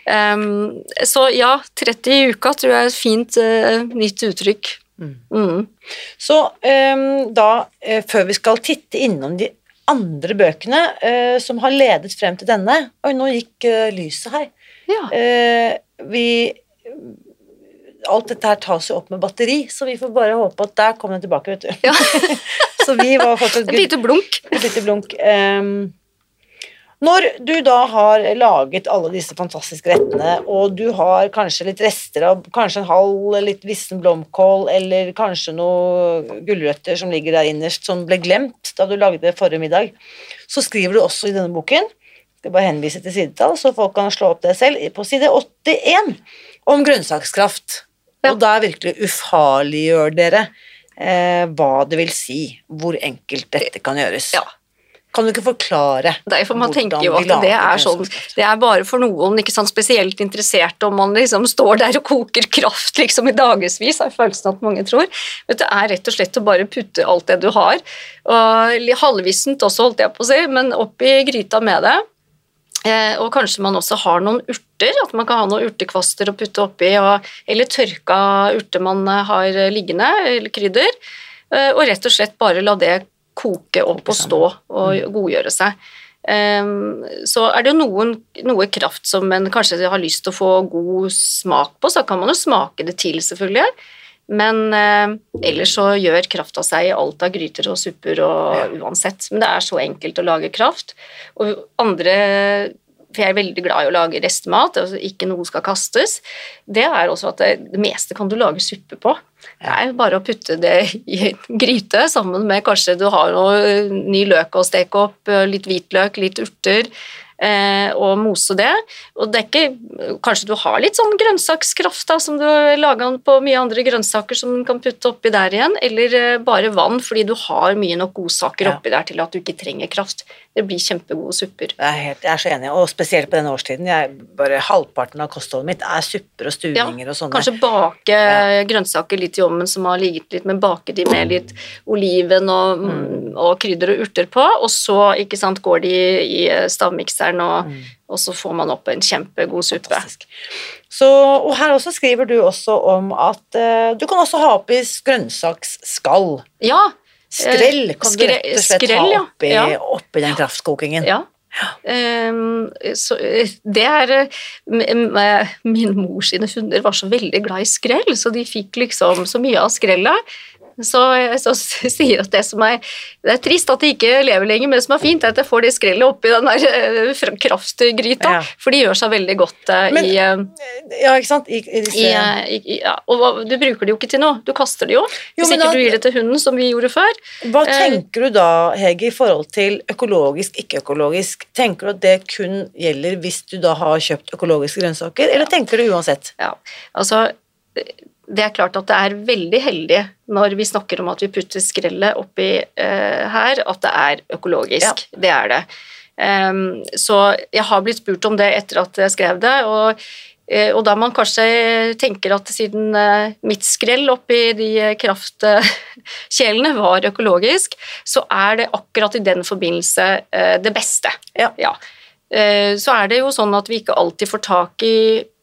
Um, så ja, 30 i uka tror jeg er et fint uh, nytt uttrykk. Mm. Så um, da, før vi skal titte innom de andre bøkene uh, som har ledet frem til denne Oi, nå gikk uh, lyset her. Ja. Uh, vi Alt dette her tas jo opp med batteri, så vi får bare håpe at der kom den tilbake, vet du. Ja. <laughs> så vi var fortsatt Et lite blunk. Et lite blunk. Ehm, når du da har laget alle disse fantastiske rettene, og du har kanskje litt rester av kanskje en halv litt vissen blomkål, eller kanskje noen gulrøtter som ligger der innerst, som ble glemt da du lagde forrige middag, så skriver du også i denne boken skal bare henvise til sidetall, så folk kan slå opp det selv, på side 81 om grønnsakskraft. Ja. Og da virkelig ufarliggjør dere eh, hva det vil si, hvor enkelt dette kan gjøres. Ja. Kan du ikke forklare Derfor man tenker jo at det er sånn? Det er bare for noen ikke sant, spesielt interesserte, om man liksom står der og koker kraft liksom i dagevis, er følelsen at mange tror. Men det er rett og slett å bare putte alt det du har, og halvvissent også, holdt jeg på å si, men oppi gryta med det. Eh, og kanskje man også har noen urter, at man kan ha noen urtekvaster å putte oppi, eller tørka urter man eh, har liggende, eller krydder, eh, og rett og slett bare la det koke opp og stå og godgjøre seg. Ehm, så er det jo noen, noe kraft som en kanskje har lyst til å få god smak på, så kan man jo smake det til, selvfølgelig. Men eh, ellers så gjør krafta seg i alt av gryter og supper og uansett. Men det er så enkelt å lage kraft. Og andre for jeg er veldig glad i å lage restemat, altså ikke noe skal kastes, det er også at det, det meste kan du lage suppe på. Det er bare å putte det i en gryte sammen med kanskje du har noe ny løk å steke opp, litt hvitløk, litt urter, eh, og mose det. Og det er ikke Kanskje du har litt sånn grønnsakskraft da, som du lager på mye andre grønnsaker som du kan putte oppi der igjen, eller eh, bare vann fordi du har mye nok godsaker Ja. oppi der til at du ikke trenger kraft. Det blir kjempegode supper. Jeg er, helt, jeg er så enig, og spesielt på denne årstiden. Jeg, bare Halvparten av kostholdet mitt er supper og stuinger og sånne. Kanskje bake grønnsaker litt i ovnen som har ligget litt, men bake de med litt oliven og, og krydder og urter på, og så ikke sant, går de i stavmikseren, og, Mm. og så får man opp en kjempegod suppe. Fantastisk. Så, og her også skriver du også om at uh, du kan også ha oppi grønnsaksskall. Ja, Skrell kan du rett og slett skrell, ha ja. oppi, Ja. oppi den kraftkokingen. ja. Ehm, så eh, det er eh, Min mor sine hunder var så veldig glad i skrell, så de fikk liksom så mye av skrellet. Så så <laughs> sier at det som er Det er trist at de ikke lever lenger, men det som er fint, er at jeg får det skrellet oppi den der eh, kraftgryta, Ja. for de gjør seg veldig godt eh, Men- i, eh, Ja, ikke sant? I, i disse, i, i, ja. Og du bruker det jo ikke til noe, du kaster det jo. Jo, Hvis ikke da- du gir det til hunden, som vi gjorde før. Hva tenker du da, Hege, i forhold til økologisk, ikke-økologisk? Tenker du at det kun gjelder hvis du da har kjøpt økologiske grønnsaker, eller tenker du uansett? Ja, altså det er klart at det er veldig heldig når vi snakker om at vi putter skrellet oppi eh, her, at det er økologisk. Det er det. Um, så jeg har blitt spurt om det etter at jeg skrev det, og, eh, og da man kanskje tenker at siden eh, mitt skrell oppi de kraftkjelene var økologisk, så er det akkurat i den forbindelse eh, det beste. Ja. Eh, Så er det jo sånn at vi ikke alltid får tak i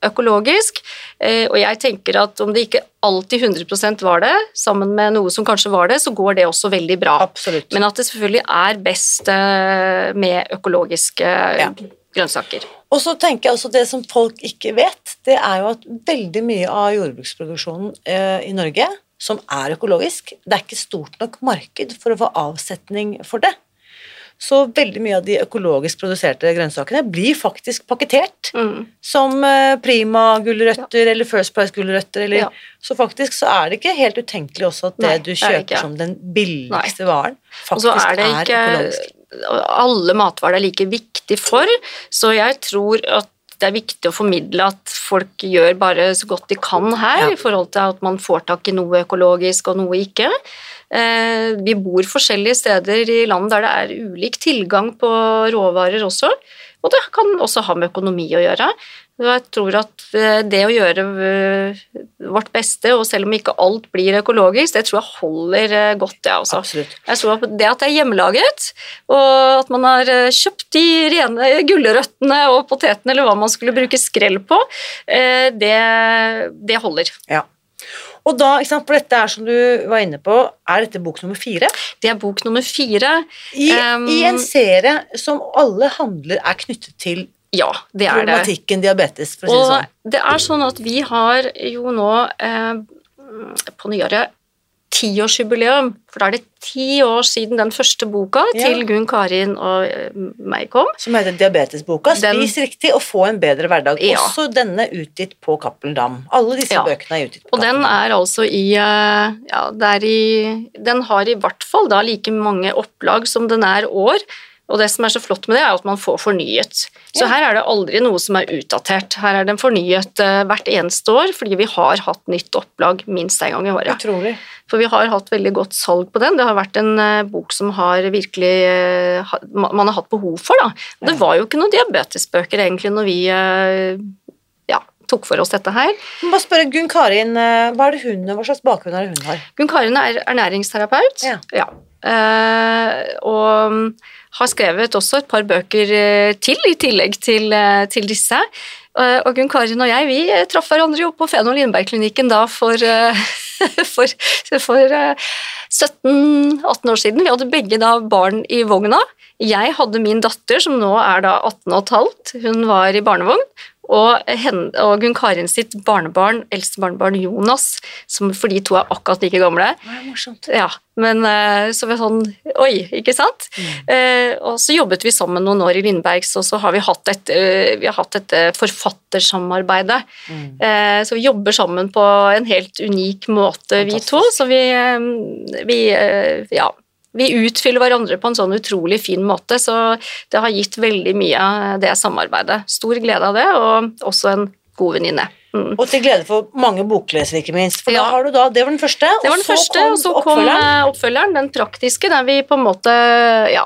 økologisk, eh, og jeg tenker at om det ikke alltid 100% var det, sammen med noe som kanskje var det, så går det også veldig bra. Absolutt. Men at det selvfølgelig er best eh, med økologiske Ja. grønnsaker. Og så tenker jeg også det som folk ikke vet, det er jo at veldig mye av jordbruksproduksjonen eh, i Norge som er økologisk, det er ikke stort nok marked for å få avsetning for det. Så veldig mye av de økologisk produserte grønnsakene blir faktisk pakketert Mm. som eh, Prima-gulrøtter eller First Price-gulrøtter. eller Ja. Så faktisk så er det ikke helt utenkelig også at det Nei, du er kjøper som den billigste varen, Og så faktisk er det ikke økologisk. Alle matvarer er like viktig for, så jeg tror at det er viktig å formidle at folk gjør bare så godt de kan her, Ja. i forhold til at man får tak i noe økologisk og noe ikke. Eh, Vi bor forskjellige steder i landet der det er ulik tilgang på råvarer også, og det kan også ha med økonomi å gjøre. Jeg tror at eh, det å gjøre eh, vårt beste, og selv om ikke alt blir økologisk, det tror jeg holder eh, godt, det også. Absolutt. Jeg tror at det at det er hjemmelaget, og at man har kjøpt de rene gulrøttene og potetene, eller hva man skulle bruke skrell på, det, det holder. Ja. Og da, ikke sant, for dette er som du var inne på, er dette bok nummer fire? Det er bok nummer fire. I, Um, I en serie som alle handler er knyttet til Ja, det er det. problematikken diabetes, for å si det sånn. Og det er sånn at vi har jo nå eh, på nyåret tiårsjubileum, for da er det ti år siden den første boka Ja. til Gunn Karin og eh, meg kom. Som heter Diabetesboka. Den- Spis riktig og få en bedre hverdag. Ja. Også denne utgitt på Cappelen Dam. Alle disse Ja. bøkene er utgitt på Og den er altså i eh, Ja, det er i Den har i hvert fall da like mange opplag som den er år. Og det som er så flott med det, er at man får fornyet. Så Ja. her er det aldri noe som er utdatert. Her er den fornyet eh, hvert eneste år, fordi vi har hatt nytt opplag minst en gang i året. Utrolig. For vi har hatt veldig godt salg på den. Det har vært en eh, bok som har virkelig eh, man har hatt behov for. Da. Og det var jo ikke noen diabetesbøker egentlig når vi ja, tok for oss dette her. Bare spørre Gunn Karin, hva, det hun, hva slags bakgrunn er det hun har? Gunn Karin er ernæringsterapeut. Ja. Eh, og har skrevet også et par bøker eh, til, i tillegg til, eh, til disse. Eh, og Gunn Karin og jeg vi traff hverandre jo på Fenol Lindberg-klinikken da for, <laughs> for, for eh, 17-18 år siden. Vi hadde begge da barn i vogna. Jeg hadde min datter, som nå er da 18 15. Hun var i barnevogn. Og, henne, og Gunn Karin sitt barnebarn, eldste barnebarn Jonas, som for de to er akkurat like gamle. Det er morsomt. Ja, men eh, så var det sånn Oi, ikke sant? Eh, og så jobbet vi sammen noen år i Lindbergs, og så har vi hatt et, eh, vi har hatt dette forfattersamarbeidet. Mm. Eh, så vi jobber sammen på en helt unik måte, vi to. Så vi, eh, vi ja. Vi utfyller hverandre på en sånn utrolig fin måte, så det har gitt veldig mye av det samarbeidet. Stor glede av det, og også en god venninne. Mm. Og til glede for mange boklesere, ikke minst. For Ja. da har du da, Det var den første, Det var og så første, og så kom oppfølgeren. eh, oppfølgeren, den praktiske, der vi på en måte Ja,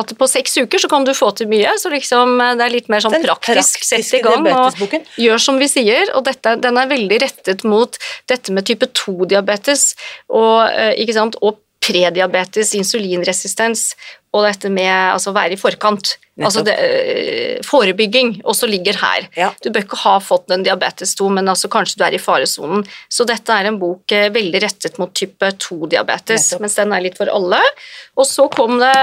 at på seks uker så kan du få til mye, så liksom eh, det er litt mer sånn Den praktisk sett i gang. Og gjør som vi sier, og dette, den er veldig rettet mot dette med type 2-diabetes og, eh, ikke sant, og prediabetes, insulinresistens og dette med altså være i forkant. Altså det, øh, forebygging også ligger her. Ja. Du bør ikke ha fått en diabetes 2, men altså kanskje du er i faresonen. Så dette er en bok eh, veldig rettet mot type 2-diabetes, mens den er litt for alle. Og så kom det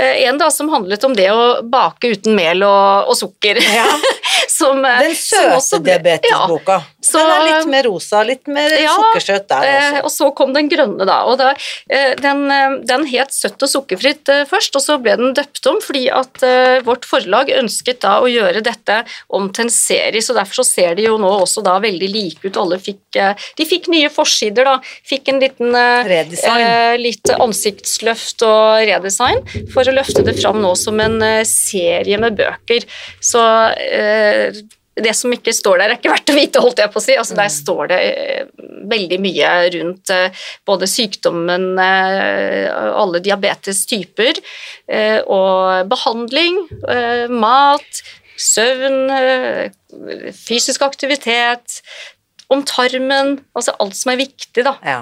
eh, en da som handlet om det å bake uten mel og, og sukker. Ja. <laughs> som, eh, Den søte diabetesboka. Så- den er litt mer rosa, litt mer Ja, sukkersøt der Eh, også. og så kom den grønne, da. Og da eh, den, den het Søtt og sukkerfritt først, og så ble den døpt om fordi at vårt forlag ønsket da å gjøre dette om til en serie, så derfor så ser de jo nå også da veldig like ut. Alle fikk De fikk nye forsider, da. Fikk en liten eh, Redesign. litt ansiktsløft og redesign for å løfte det fram nå som en serie med bøker. Så eh, det som ikke står der, er ikke verdt å vite, holdt jeg på å si. Altså, der står det eh, veldig mye rundt eh, både sykdommen, eh, alle diabetestyper, og behandling, eh, mat, søvn, fysisk aktivitet, om tarmen, altså alt som er viktig, da. Ja.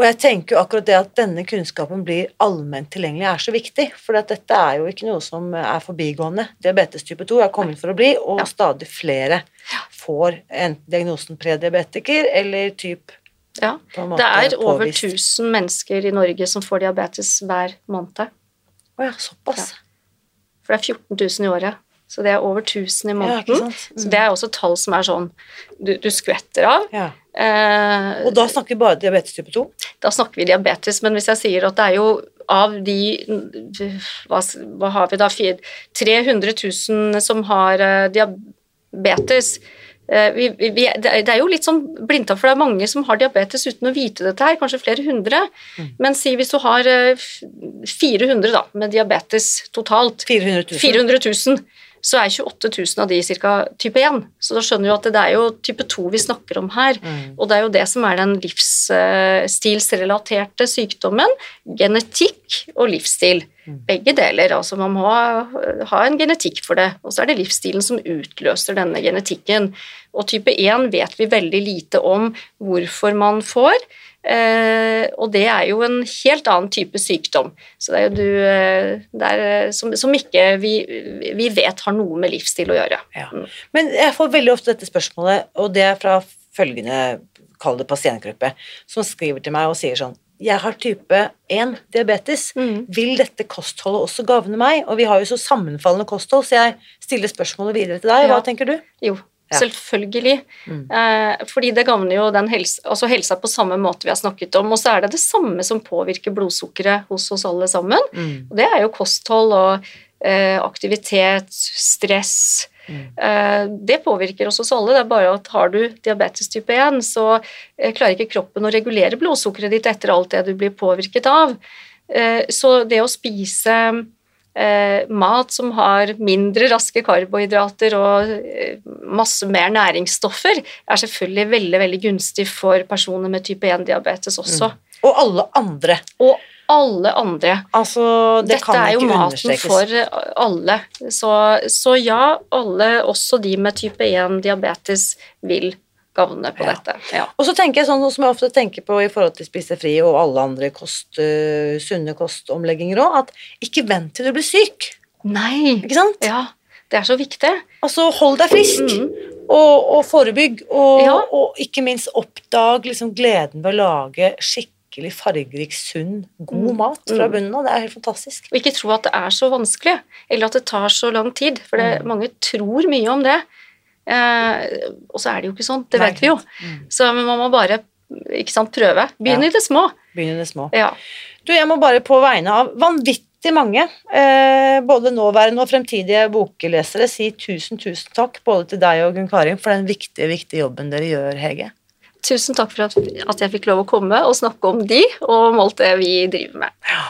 Og jeg tenker jo akkurat det at denne kunnskapen blir allment tilgjengelig er så viktig, for dette er jo ikke noe som er forbigående. Diabetes type 2 er kommet for å bli, og Ja. stadig flere får enten diagnosen prediabetiker eller typ Ja. Det er over påvist. 1000 mennesker i Norge som får diabetes hver måned. Å ja, såpass. For det er 14 000 i året. Så det er over 1000 i måneden. Ja, Mm. Så det er også tall som er sånn du, du skvetter av. Ja. Eh, Og da snakker vi bare diabetes type 2? da snakker vi diabetes, men hvis jeg sier at det er jo av de Hva, hva har vi da? 300 000 som har eh, diabetes. Eh, vi, vi, det er jo litt sånn blindtatt, for det er mange som har diabetes uten å vite dette her, kanskje flere hundre. Mm. Men si hvis du har eh, 400 da, med diabetes totalt, 400 000? 400 000, så er 28 000 av de ca. type 1. Så da skjønner du at det er jo type 2 vi snakker om her. Mm. Og det er jo det som er den livsstilsrelaterte sykdommen. Genetikk og livsstil. Begge deler. Altså man må ha en genetikk for det. Og så er det livsstilen som utløser denne genetikken. Og type 1 vet vi veldig lite om hvorfor man får. Eh, og det er jo en helt annen type sykdom. Så det er jo du eh, er, eh, som, som ikke vi, vi vet har noe med livsstil å gjøre. Ja. Mm. Men jeg får veldig ofte dette spørsmålet, og det er fra følgende, kall det pasientgruppe, som skriver til meg og sier sånn jeg har type 1 diabetes. Mm. Vil dette kostholdet også gagne meg? Og vi har jo så sammenfallende kosthold, så jeg stiller spørsmålet videre til deg. Hva Ja. tenker du? Jo, Ja. selvfølgelig. Mm. Eh, fordi det gagner jo den helse, altså helsa på samme måte vi har snakket om. Og så er det det samme som påvirker blodsukkeret hos oss alle sammen. Mm. Og det er jo kosthold og eh, aktivitet, stress. Mm. Eh, det påvirker oss oss alle. Det er bare at har du diabetes type 1, så eh, klarer ikke kroppen å regulere blodsukkeret ditt etter alt det du blir påvirket av. Eh, så det å spise eh, mat som har mindre raske karbohydrater og eh, masse mer næringsstoffer, er selvfølgelig veldig veldig gunstig for personer med type 1-diabetes også. Og alle andre. Og alle andre. Altså, det Dette kan er jo maten for alle. Så, så ja, alle, også de med type 1-diabetes, vil gavne på Ja. dette. Ja. Og så tenker jeg sånn som jeg ofte tenker på i forhold til spise fri og alle andre kost, uh, sunne kostomlegginger òg, at ikke vent til du blir syk. Nei! Ikke sant? Ja, det er så viktig. Altså, hold deg frisk. Mm. Og, og forebygg, og, Ja. og ikke minst oppdag liksom gleden ved å lage skikkelig fargerik, sunn, god Mm. mat fra Mm. bunnen av. Det er helt fantastisk. Og ikke tro at det er så vanskelig, eller at det tar så lang tid. For det, Mm. mange tror mye om det. Eh, og så er det jo ikke sånn. Det vet vi jo. Mm. Så man må bare ikke sant, prøve. Begynn Ja. i det små. Begynn i det små. Ja. Du, jeg må bare på vegne av vanvittig mange, eh, både nåværende og fremtidige boklesere, si tusen, tusen takk både til deg og Gunn Karin for den viktige, viktige jobben dere gjør, Hege. Tusen takk for at, at jeg fikk lov å komme og snakke om de, og om alt det vi driver med. Ja.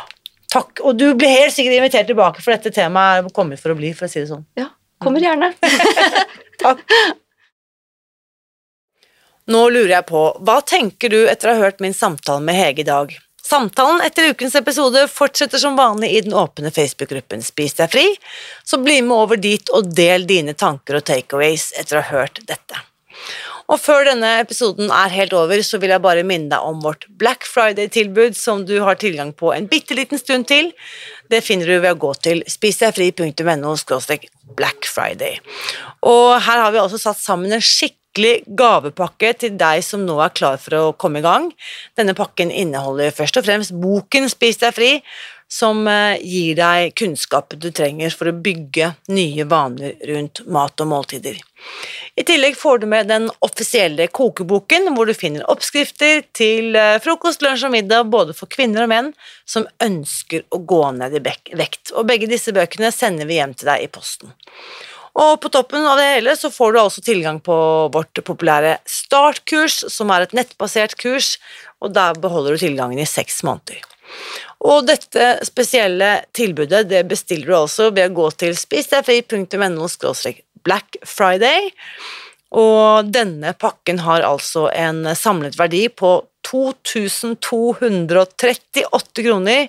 Takk, og du blir helt sikkert invitert tilbake, for dette temaet er kommet for å bli, for å si det sånn. Ja, kommer gjerne. <laughs> Takk. Nå lurer jeg på, hva tenker du etter å ha hørt min samtale med Hege i dag? Samtalen etter ukens episode fortsetter som vanlig i den åpne Facebook-gruppen Spis deg fri, så bli med over dit og del dine tanker og takeaways etter å ha hørt dette. Og før denne episoden er helt over, så vil jeg bare minne deg om vårt Black Friday-tilbud som du har tilgang på en bitte liten stund til. Det finner du ved å gå til spisdegfri.no Black Friday. Og her har vi altså satt sammen en skikkelig gavepakke til deg som nå er klar for å komme i gang. Denne pakken inneholder først og fremst boken Spis deg fri, som eh, gir deg kunnskap du trenger for å bygge nye vaner rundt mat og måltider. I tillegg får du med den offisielle kokeboken, hvor du finner oppskrifter til eh, frokost, lunsj og middag både for kvinner og menn som ønsker å gå ned i vekt. Og begge disse bøkene sender vi hjem til deg i posten. Og på toppen av det hele så får du altså tilgang på vårt populære startkurs, som er et nettbasert kurs, og der beholder du tilgangen i seks måneder. Og dette spesielle tilbudet det bestiller du altså ved å gå til spisdegfri.no Black Friday. Og denne pakken har altså en samlet verdi på 2238 kroner.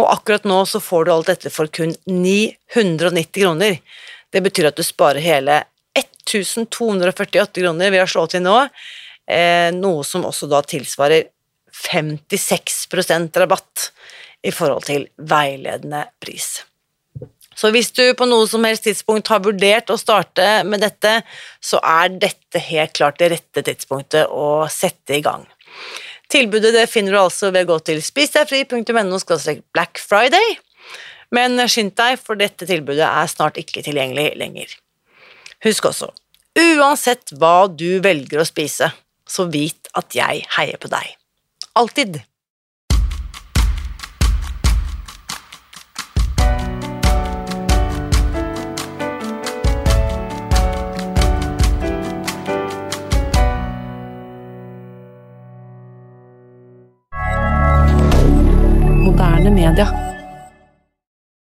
Og akkurat nå så får du alt dette for kun 990 kroner. Det betyr at du sparer hele 1248 kroner ved å slå til nå, eh, noe som også da tilsvarer 56% rabatt i forhold til veiledende pris. Så hvis du på noe som helst tidspunkt har vurdert å starte med dette, så er dette helt klart det rette tidspunktet å sette i gang. Tilbudet det finner du altså ved å gå til spisdegfri.no Black Friday, men skynd deg, for dette tilbudet er snart ikke tilgjengelig lenger. Husk også, uansett hva du velger å spise, så vit at jeg heier på deg. Alltid. moderne media.